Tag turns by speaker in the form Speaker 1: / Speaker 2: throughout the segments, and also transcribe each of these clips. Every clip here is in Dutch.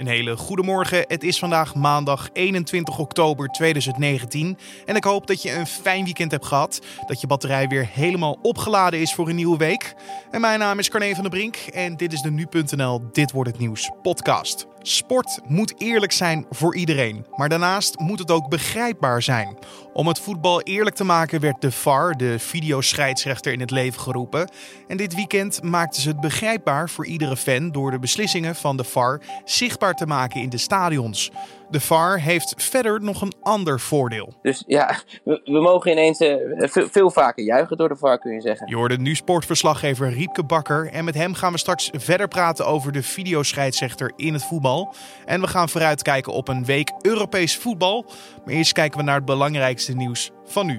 Speaker 1: Een hele goede morgen. Het is vandaag maandag 21 oktober 2019 en ik hoop dat je een fijn weekend hebt gehad, dat je batterij weer helemaal opgeladen is voor een nieuwe week. En mijn naam is Carne van der Brink en dit is de nu.nl Dit wordt het nieuws podcast. Sport moet eerlijk zijn voor iedereen, maar daarnaast moet het ook begrijpbaar zijn. Om het voetbal eerlijk te maken werd de VAR, de videoscheidsrechter, in het leven geroepen. En dit weekend maakten ze het begrijpbaar voor iedere fan door de beslissingen van de VAR zichtbaar te maken in de stadions. De VAR heeft verder nog een ander voordeel.
Speaker 2: Dus ja, we, we mogen ineens uh, veel, veel, vaker juichen door de VAR, kun je zeggen.
Speaker 1: Je hoorde nu sportverslaggever Riepke Bakker. En met hem gaan we straks verder praten over de videoscheidsrechter in het voetbal. En we gaan vooruitkijken op een week Europees voetbal. Maar eerst kijken we naar het belangrijkste nieuws van nu.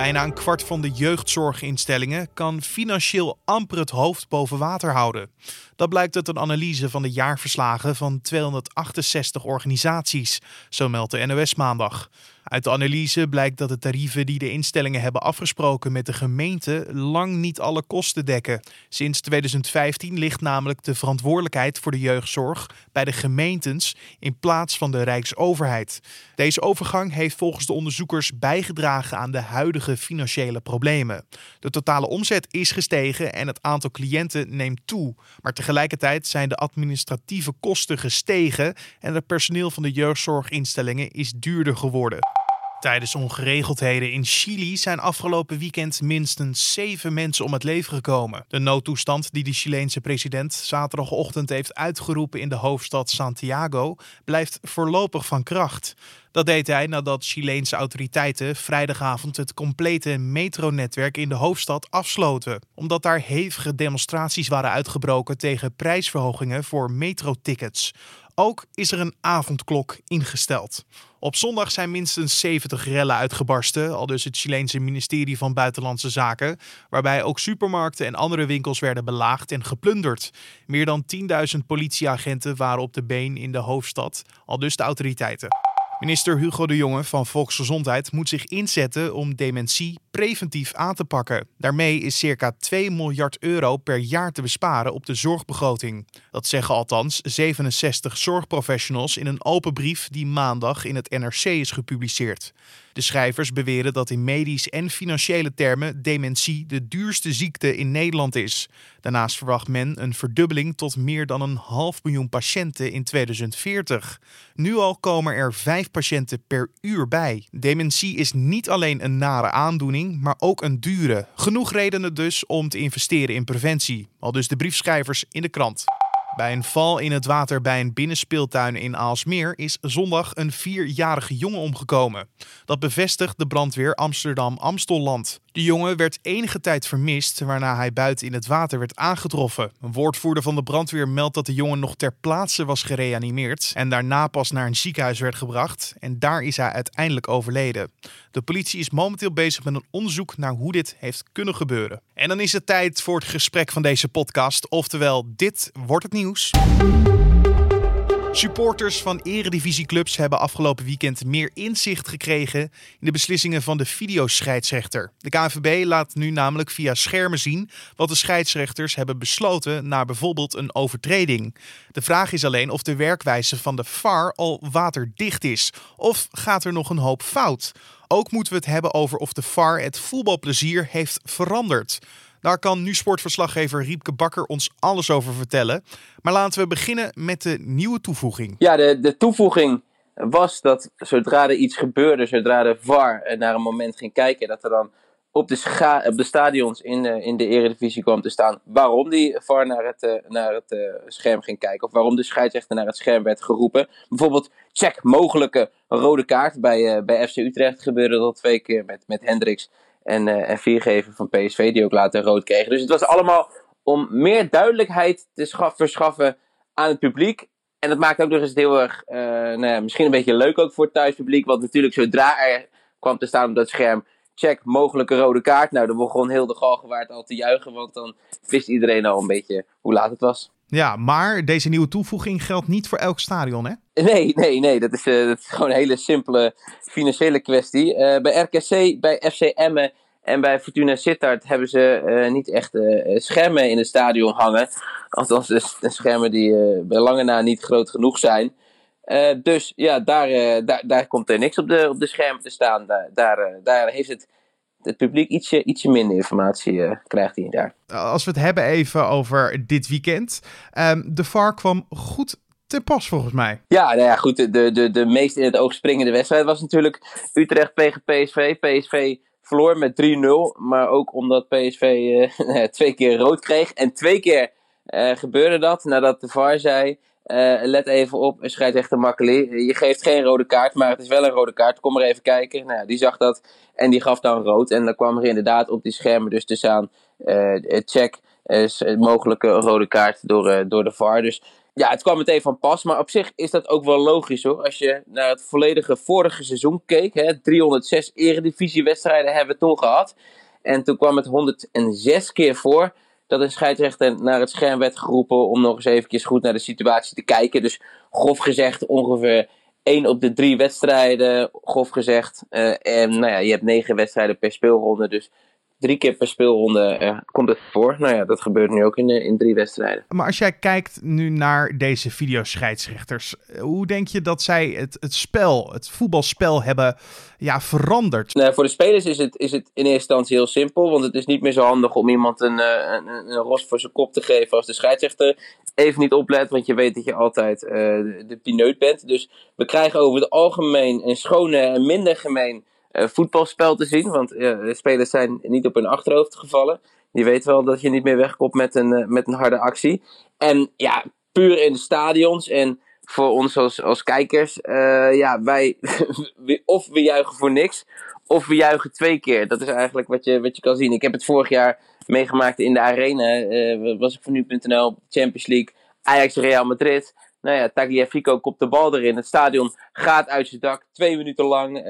Speaker 1: Bijna een kwart van de jeugdzorginstellingen kan financieel amper het hoofd boven water houden. Dat blijkt uit een analyse van de jaarverslagen van 268 organisaties, zo meldt de NOS maandag. Uit de analyse blijkt dat de tarieven die de instellingen hebben afgesproken met de gemeente lang niet alle kosten dekken. Sinds 2015 ligt namelijk de verantwoordelijkheid voor de jeugdzorg bij de gemeentes in plaats van de Rijksoverheid. Deze overgang heeft volgens de onderzoekers bijgedragen aan de huidige financiële problemen. De totale omzet is gestegen en het aantal cliënten neemt toe, maar tegelijkertijd zijn de administratieve kosten gestegen en het personeel van de jeugdzorginstellingen is duurder geworden. Tijdens ongeregeldheden in Chili zijn afgelopen weekend minstens zeven mensen om het leven gekomen. De noodtoestand die de Chileense president zaterdagochtend heeft uitgeroepen in de hoofdstad Santiago blijft voorlopig van kracht. Dat deed hij nadat Chileense autoriteiten vrijdagavond het complete metronetwerk in de hoofdstad afsloten, omdat daar hevige demonstraties waren uitgebroken tegen prijsverhogingen voor metrotickets. Ook is er een avondklok ingesteld. Op zondag zijn minstens 70 rellen uitgebarsten, al dus het Chileense ministerie van Buitenlandse Zaken, waarbij ook supermarkten en andere winkels werden belaagd en geplunderd. Meer dan 10.000 politieagenten waren op de been in de hoofdstad, al dus de autoriteiten. Minister Hugo de Jonge van Volksgezondheid moet zich inzetten om dementie preventief aan te pakken. Daarmee is circa 2 miljard euro per jaar te besparen op de zorgbegroting. Dat zeggen althans 67 zorgprofessionals in een open brief die maandag in het NRC is gepubliceerd. De schrijvers beweren dat in medisch en financiële termen dementie de duurste ziekte in Nederland is. Daarnaast verwacht men een verdubbeling tot meer dan een half miljoen patiënten in 2040. Nu al komen er vijf patiënten per uur bij. Dementie is niet alleen een nare aandoening, maar ook een dure. Genoeg redenen dus om te investeren in preventie. Al dus de briefschrijvers in de krant. Bij een val in het water bij een binnenspeeltuin in Aalsmeer is zondag een vierjarige jongen omgekomen. Dat bevestigt de brandweer Amsterdam-Amstelland. De jongen werd enige tijd vermist, waarna hij buiten in het water werd aangetroffen. Een woordvoerder van de brandweer meldt dat de jongen nog ter plaatse was gereanimeerd en daarna pas naar een ziekenhuis werd gebracht. En daar is hij uiteindelijk overleden. De politie is momenteel bezig met een onderzoek naar hoe dit heeft kunnen gebeuren. En dan is het tijd voor het gesprek van deze podcast, oftewel dit wordt het nieuws. Supporters van eredivisieclubs hebben afgelopen weekend meer inzicht gekregen in de beslissingen van de videoscheidsrechter. De KNVB laat nu namelijk via schermen zien wat de scheidsrechters hebben besloten na bijvoorbeeld een overtreding. De vraag is alleen of de werkwijze van de VAR al waterdicht is of gaat er nog een hoop fout. Ook moeten we het hebben over of de VAR het voetbalplezier heeft veranderd. Daar kan nu sportverslaggever Riepke Bakker ons alles over vertellen. Maar laten we beginnen met de nieuwe toevoeging.
Speaker 2: Ja, de, de toevoeging was dat zodra er iets gebeurde, zodra de VAR naar een moment ging kijken, dat er dan op de, op de stadions in, de, in de Eredivisie kwam te staan waarom die VAR naar het, uh, naar het uh, scherm ging kijken. Of waarom de scheidsrechter naar het scherm werd geroepen. Bijvoorbeeld, check mogelijke rode kaart. Bij, uh, bij FC Utrecht gebeurde dat twee keer met, met Hendricks en, uh, en viergever van PSV, die ook later rood kregen. Dus het was allemaal om meer duidelijkheid te verschaffen aan het publiek. En dat maakt ook nog eens heel erg, uh, nou ja, misschien een beetje leuk ook voor het thuispubliek. Want natuurlijk, zodra er kwam te staan op dat scherm, check, mogelijke rode kaart. Nou, dan begon heel de Galgenwaard al te juichen, want dan wist iedereen al een beetje hoe laat het was.
Speaker 1: Ja, maar deze nieuwe toevoeging geldt niet voor elk stadion, hè?
Speaker 2: Nee, nee, nee. Dat is, uh, dat is gewoon een hele simpele financiële kwestie. Uh, bij RKC, bij FC Emmen En bij Fortuna Sittard hebben ze niet echt schermen in het stadion hangen. Althans, de schermen die bij lange na niet groot genoeg zijn. dus ja, daar, daar, daar komt er niks op de, op de schermen te staan. Daar, daar, daar heeft het het publiek ietsje, ietsje minder informatie uh, krijgt hij daar.
Speaker 1: Als we het hebben even over dit weekend. Um, de VAR kwam goed te pas volgens mij.
Speaker 2: Ja, nou ja, goed. De, de, de meest in het oog springende wedstrijd was natuurlijk Utrecht tegen PSV. PSV verloor met 3-0. Maar ook omdat PSV uh, twee keer rood kreeg. En twee keer uh, gebeurde dat nadat de VAR zei... Uh, let even op, scheidsrechter Makkeli. Je geeft geen rode kaart, maar het is wel een rode kaart. Kom maar even kijken. Nou, die zag dat en die gaf dan rood. En dan kwam er inderdaad op die schermen dus te staan uh, check, uh, mogelijke rode kaart door, door de VAR. Dus ja, het kwam meteen van pas. Maar op zich is dat ook wel logisch hoor. Als je naar het volledige vorige seizoen keek. Hè, 306 eredivisiewedstrijden hebben we toen gehad. En toen kwam het 106 keer voor dat een scheidsrechter naar het scherm werd geroepen om nog eens eventjes goed naar de situatie te kijken. Dus grof gezegd ongeveer 1 op de drie wedstrijden, grof gezegd. Uh, en nou ja, je hebt negen wedstrijden per speelronde, dus drie keer per speelronde uh, komt het voor. Nou ja, dat gebeurt nu ook in, in drie wedstrijden.
Speaker 1: Maar als jij kijkt nu naar deze videoscheidsrechters, eh, hoe denk je dat zij het, het spel, het voetbalspel hebben ja, veranderd?
Speaker 2: Nou, voor de spelers is het, is het in eerste instantie heel simpel, want het is niet meer zo handig om iemand een, eh, een, een, ros voor zijn kop te geven als de scheidsrechter even niet oplet, want je weet dat je altijd uh, de, de pineut bent. Dus we krijgen over het algemeen een schone en minder gemeen voetbalspel te zien. Want uh, de spelers zijn niet op hun achterhoofd gevallen. Die weten wel dat je niet meer wegkomt met een, uh, met een harde actie. En ja, puur in de stadions en voor ons als, als kijkers, ja, wij, of we juichen voor niks, of we juichen twee keer. Dat is eigenlijk wat je, wat je kan zien. Ik heb het vorig jaar meegemaakt in de arena, was ik van nu.nl, Champions League, Ajax Real Madrid. Nou ja, Tagliafico kopt de bal erin. Het stadion gaat uit zijn dak. Twee minuten lang uh,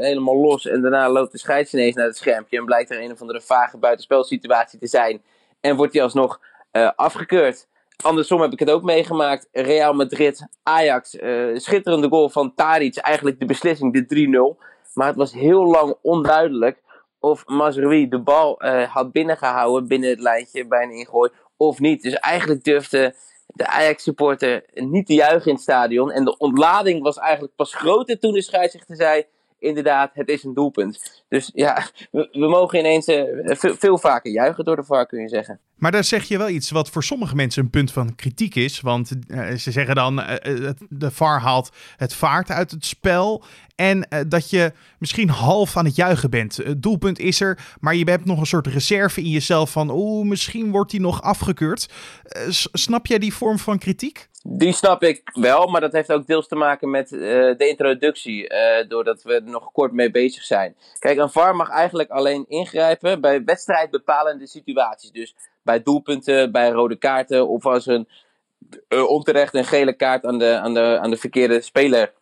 Speaker 2: helemaal los. En daarna loopt de scheids ineens naar het schermpje. En blijkt er een of andere vage buitenspelsituatie te zijn. En wordt hij alsnog uh, afgekeurd. Andersom heb ik het ook meegemaakt. Real Madrid, Ajax. Uh, schitterende goal van Tadic. Eigenlijk de beslissing, de 3-0. Maar het was heel lang onduidelijk of Mazraoui de bal had binnengehouden binnen het lijntje bij een ingooi of niet. Dus eigenlijk durfde de Ajax-supporter niet te juichen in het stadion. En de ontlading was eigenlijk pas groter toen de scheidsrechter zei... inderdaad, het is een doelpunt. Dus ja, we, mogen ineens uh, veel, veel, vaker juichen door de VAR, kun je zeggen.
Speaker 1: Maar daar zeg je wel iets wat voor sommige mensen een punt van kritiek is. Want uh, ze zeggen dan, uh, de VAR haalt het vaart uit het spel. En dat je misschien half aan het juichen bent. Het doelpunt is er, maar je hebt nog een soort reserve in jezelf van... oeh, misschien wordt die nog afgekeurd. snap jij die vorm van kritiek?
Speaker 2: Die snap ik wel, maar dat heeft ook deels te maken met de introductie. doordat we er nog kort mee bezig zijn. Kijk, een VAR mag eigenlijk alleen ingrijpen bij wedstrijdbepalende situaties. Dus bij doelpunten, bij rode kaarten of als een uh, onterecht een gele kaart aan de, aan, de, aan de verkeerde speler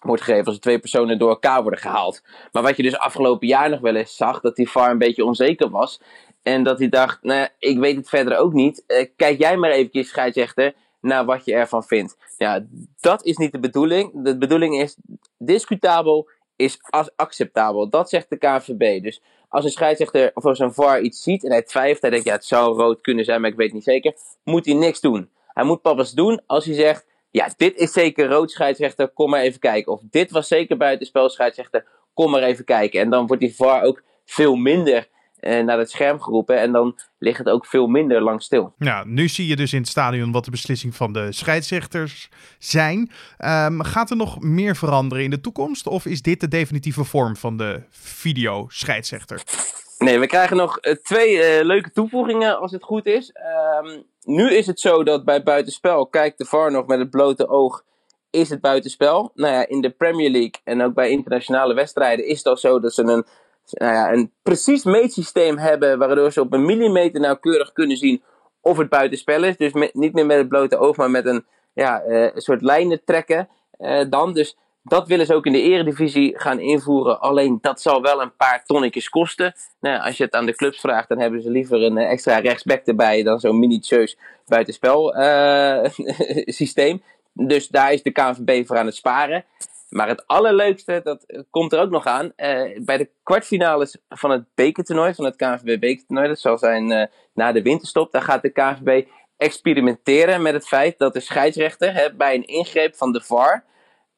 Speaker 2: wordt gegeven als twee personen door elkaar worden gehaald. Maar wat je dus afgelopen jaar nog wel eens zag, dat die VAR een beetje onzeker was. En dat hij dacht, nou, ik weet het verder ook niet. Uh, kijk jij maar eventjes, scheidsrechter, naar wat je ervan vindt. Ja, dat is niet de bedoeling. De bedoeling is discutabel, is acceptabel. Dat zegt de KNVB. Dus als een scheidsrechter of als een VAR iets ziet en hij twijfelt, hij denkt ja, het zou rood kunnen zijn, maar ik weet niet zeker, moet hij niks doen. Hij moet pas doen als hij zegt, ja, dit is zeker rood scheidsrechter, kom maar even kijken. Of dit was zeker buitenspel scheidsrechter, kom maar even kijken. En dan wordt die VAR ook veel minder naar het scherm geroepen. En dan ligt het ook veel minder lang stil.
Speaker 1: Ja, nu zie je dus in het stadion wat de beslissing van de scheidsrechters zijn. Um, gaat er nog meer veranderen in de toekomst? Of is dit de definitieve vorm van de video-scheidsrechter?
Speaker 2: Nee, we krijgen nog uh, twee uh, leuke toevoegingen als het goed is. Um, nu is het zo dat bij buitenspel kijkt de VAR nog met het blote oog is het buitenspel. Nou ja, in de Premier League en ook bij internationale wedstrijden is het al zo dat ze een nou ja, een precies meetsysteem hebben, waardoor ze op een millimeter nauwkeurig kunnen zien of het buitenspel is. Dus niet meer met het blote oog, maar met een, ja, uh, soort lijnen trekken uh, dan. Dus dat willen ze ook in de eredivisie gaan invoeren. Alleen dat zal wel een paar tonnetjes kosten. Nou, als je het aan de clubs vraagt, dan hebben ze liever een eh, extra rechtsback erbij dan zo'n minutieus buitenspel uh, systeem. Dus daar is de KNVB voor aan het sparen. Maar het allerleukste, dat komt er ook nog aan. bij de kwartfinales van het bekertoernooi, van het KNVB bekertoernooi, dat zal zijn na de winterstop, daar gaat de KNVB experimenteren met het feit dat de scheidsrechter hè, bij een ingreep van de VAR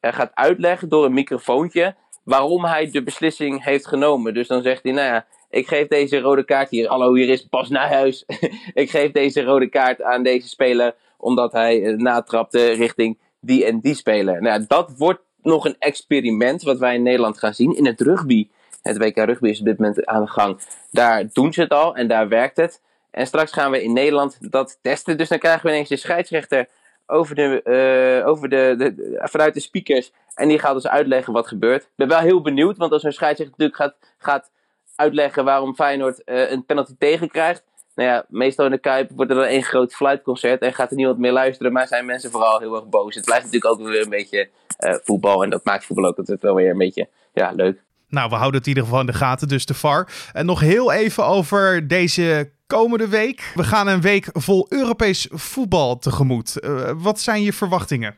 Speaker 2: gaat uitleggen door een microfoontje waarom hij de beslissing heeft genomen. Dus dan zegt hij, nou ja, ik geef deze rode kaart hier. Hallo, hier is pas naar huis. ik geef deze rode kaart aan deze speler omdat hij uh, natrapte richting die en die speler. Nou, dat wordt nog een experiment wat wij in Nederland gaan zien. In het rugby, het WK rugby is op dit moment aan de gang. Daar doen ze het al en daar werkt het. En straks gaan we in Nederland dat testen. Dus dan krijgen we ineens de scheidsrechter over de, uh, over de, de, vanuit de speakers. En die gaat ons uitleggen wat gebeurt. Ik ben wel heel benieuwd, want als een scheidsrechter natuurlijk gaat, gaat uitleggen waarom Feyenoord uh, een penalty tegenkrijgt. Nou ja, meestal in de Kuip wordt er dan één groot fluitconcert en gaat er niemand meer luisteren. Maar zijn mensen vooral heel erg boos. Het blijft natuurlijk ook weer een beetje uh, voetbal. En dat maakt voetbal ook altijd wel weer een beetje ja, leuk.
Speaker 1: Nou, we houden het in ieder geval in de gaten, dus de VAR. En nog heel even over deze komende week. We gaan een week vol Europees voetbal tegemoet. Uh, wat zijn je verwachtingen?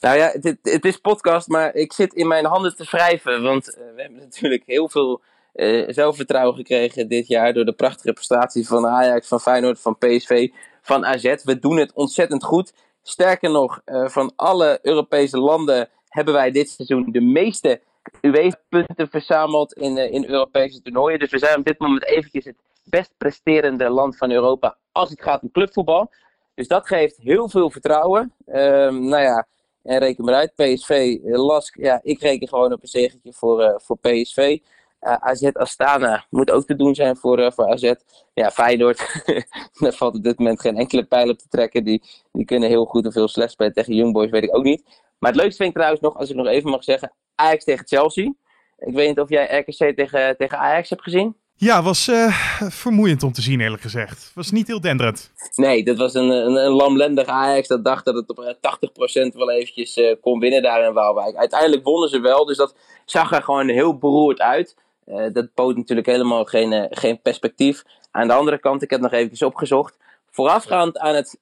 Speaker 2: Nou ja, het, het, is podcast, maar ik zit in mijn handen te wrijven. Want uh, we hebben natuurlijk heel veel uh, zelfvertrouwen gekregen dit jaar door de prachtige prestaties van Ajax, van Feyenoord, van PSV, van AZ. We doen het ontzettend goed. Sterker nog, van alle Europese landen hebben wij dit seizoen de meeste UEFA-punten verzameld in, in Europese toernooien. Dus we zijn op dit moment eventjes het best presterende land van Europa als het gaat om clubvoetbal. Dus dat geeft heel veel vertrouwen. Um, nou ja, en reken maar uit. PSV, eh, Lask, ja, ik reken gewoon op een zegentje voor, voor PSV. Eh, AZ Astana moet ook te doen zijn voor, uh, voor AZ. Ja, Feyenoord, daar valt op dit moment geen enkele pijl op te trekken. Die, die kunnen heel goed of heel slecht spelen tegen Young Boys, weet ik ook niet. Maar het leukste vind ik trouwens nog, als ik nog even mag zeggen, Ajax tegen Chelsea. Ik weet niet of jij RKC tegen, tegen Ajax hebt gezien.
Speaker 1: Ja, was uh, vermoeiend om te zien, eerlijk gezegd. Was niet heel denderend.
Speaker 2: Nee, dat was een, een, een lamlendig Ajax dat dacht dat het op 80% wel eventjes uh, kon winnen daar in Waalwijk. Uiteindelijk wonnen ze wel, dus dat zag er gewoon heel beroerd uit. Uh, dat bood natuurlijk helemaal geen, geen perspectief. Aan de andere kant, ik heb nog eventjes opgezocht. Voorafgaand aan het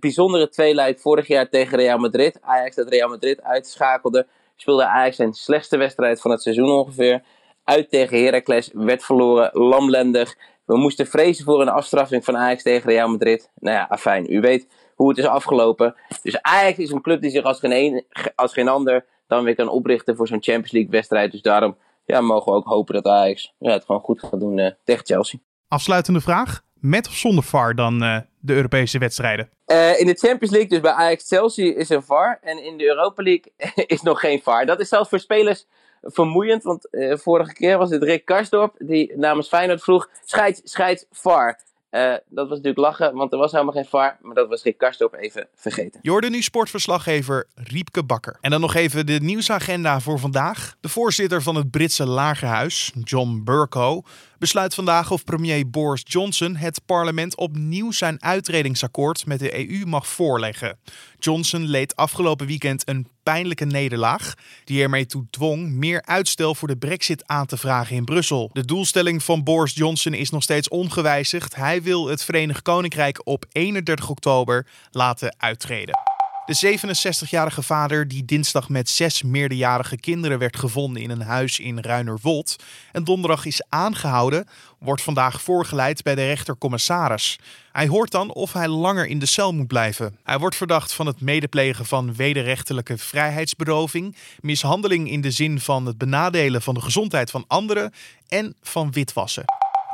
Speaker 2: bijzondere tweeluik vorig jaar tegen Real Madrid, Ajax dat Real Madrid uitschakelde, speelde Ajax zijn slechtste wedstrijd van het seizoen ongeveer uit tegen Heracles, werd verloren, lamlendig. We moesten vrezen voor een afstraffing van Ajax tegen Real Madrid. Nou ja, afijn, u weet hoe het is afgelopen. Dus Ajax is een club die zich als geen, een, als geen ander dan weer kan oprichten voor zo'n Champions League wedstrijd. Dus daarom ja, mogen we ook hopen dat Ajax ja, het gewoon goed gaat doen uh, tegen Chelsea.
Speaker 1: Afsluitende vraag. Met of zonder VAR dan uh, de Europese wedstrijden?
Speaker 2: Uh, in de Champions League, dus bij Ajax-Chelsea, is een VAR. En in de Europa League is nog geen VAR. Dat is zelfs voor spelers vermoeiend. Want vorige keer was het Rick Karsdorp die namens Feyenoord vroeg: scheid, scheid, VAR. Uh, dat was natuurlijk lachen, want er was helemaal geen VAR. Maar dat was Rick Karsdorp even vergeten.
Speaker 1: Jorden nu sportverslaggever Riepke Bakker. En dan nog even de nieuwsagenda voor vandaag. De voorzitter van het Britse Lagerhuis, John Burko, besluit vandaag of premier Boris Johnson het parlement opnieuw zijn uitredingsakkoord met de EU mag voorleggen. Johnson leed afgelopen weekend een pijnlijke nederlaag, die ermee toe dwong meer uitstel voor de brexit aan te vragen in Brussel. De doelstelling van Boris Johnson is nog steeds ongewijzigd. Hij wil het Verenigd Koninkrijk op 31 oktober laten uittreden. De 67-jarige vader, die dinsdag met zes meerderjarige kinderen werd gevonden in een huis in Ruinerwold en donderdag is aangehouden, wordt vandaag voorgeleid bij de rechtercommissaris. Hij hoort dan of hij langer in de cel moet blijven. Hij wordt verdacht van het medeplegen van wederrechtelijke vrijheidsberoving, mishandeling in de zin van het benadelen van de gezondheid van anderen en van witwassen.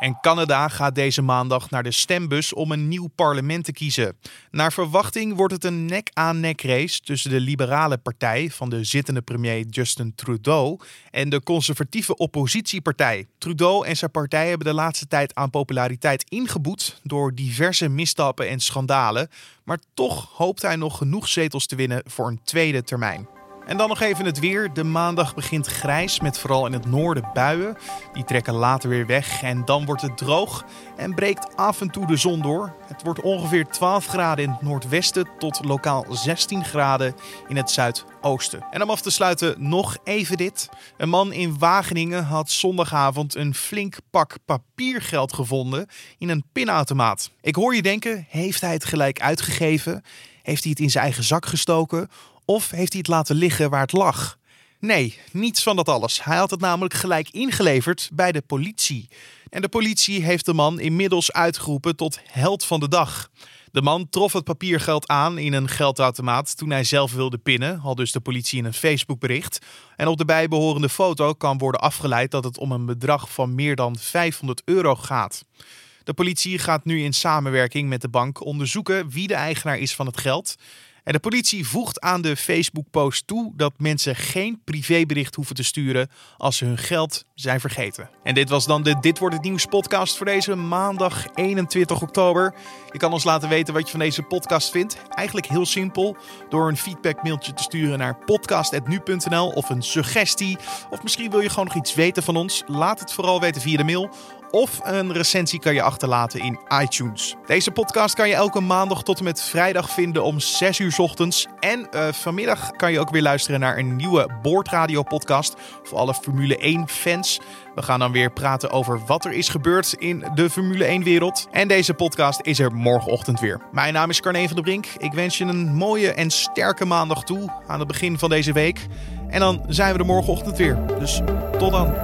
Speaker 1: En Canada gaat deze maandag naar de stembus om een nieuw parlement te kiezen. Naar verwachting wordt het een nek-aan-nek race tussen de liberale partij van de zittende premier Justin Trudeau en de conservatieve oppositiepartij. Trudeau en zijn partij hebben de laatste tijd aan populariteit ingeboet door diverse misstappen en schandalen, maar toch hoopt hij nog genoeg zetels te winnen voor een tweede termijn. En dan nog even het weer. De maandag begint grijs met vooral in het noorden buien. Die trekken later weer weg en dan wordt het droog en breekt af en toe de zon door. Het wordt ongeveer 12 graden in het noordwesten tot lokaal 16 graden in het zuidoosten. En om af te sluiten nog even dit. Een man in Wageningen had zondagavond een flink pak papiergeld gevonden in een pinautomaat. Ik hoor je denken, heeft hij het gelijk uitgegeven? Heeft hij het in zijn eigen zak gestoken? Of heeft hij het laten liggen waar het lag? Nee, niets van dat alles. Hij had het namelijk gelijk ingeleverd bij de politie. En de politie heeft de man inmiddels uitgeroepen tot held van de dag. De man trof het papiergeld aan in een geldautomaat toen hij zelf wilde pinnen, al dus de politie in een Facebookbericht. En op de bijbehorende foto kan worden afgeleid dat het om een bedrag van meer dan 500 euro gaat. De politie gaat nu in samenwerking met de bank onderzoeken wie de eigenaar is van het geld. En de politie voegt aan de Facebook-post toe dat mensen geen privébericht hoeven te sturen als ze hun geld zijn vergeten. En dit was dan de Dit wordt het nieuws podcast voor deze maandag 21 oktober. Je kan ons laten weten wat je van deze podcast vindt. Eigenlijk heel simpel door een feedbackmailtje te sturen naar podcast@nu.nl of een suggestie of misschien wil je gewoon nog iets weten van ons. Laat het vooral weten via de mail of een recensie kan je achterlaten in iTunes. Deze podcast kan je elke maandag tot en met vrijdag vinden om 6 uur ochtends. En uh, vanmiddag kan je ook weer luisteren naar een nieuwe Boordradio podcast voor alle Formule 1 fans. We gaan dan weer praten over wat er is gebeurd in de Formule 1 wereld. En deze podcast is er morgenochtend weer. Mijn naam is Carne van der Brink. Ik wens je een mooie en sterke maandag toe aan het begin van deze week. En dan zijn we er morgenochtend weer. Dus tot dan.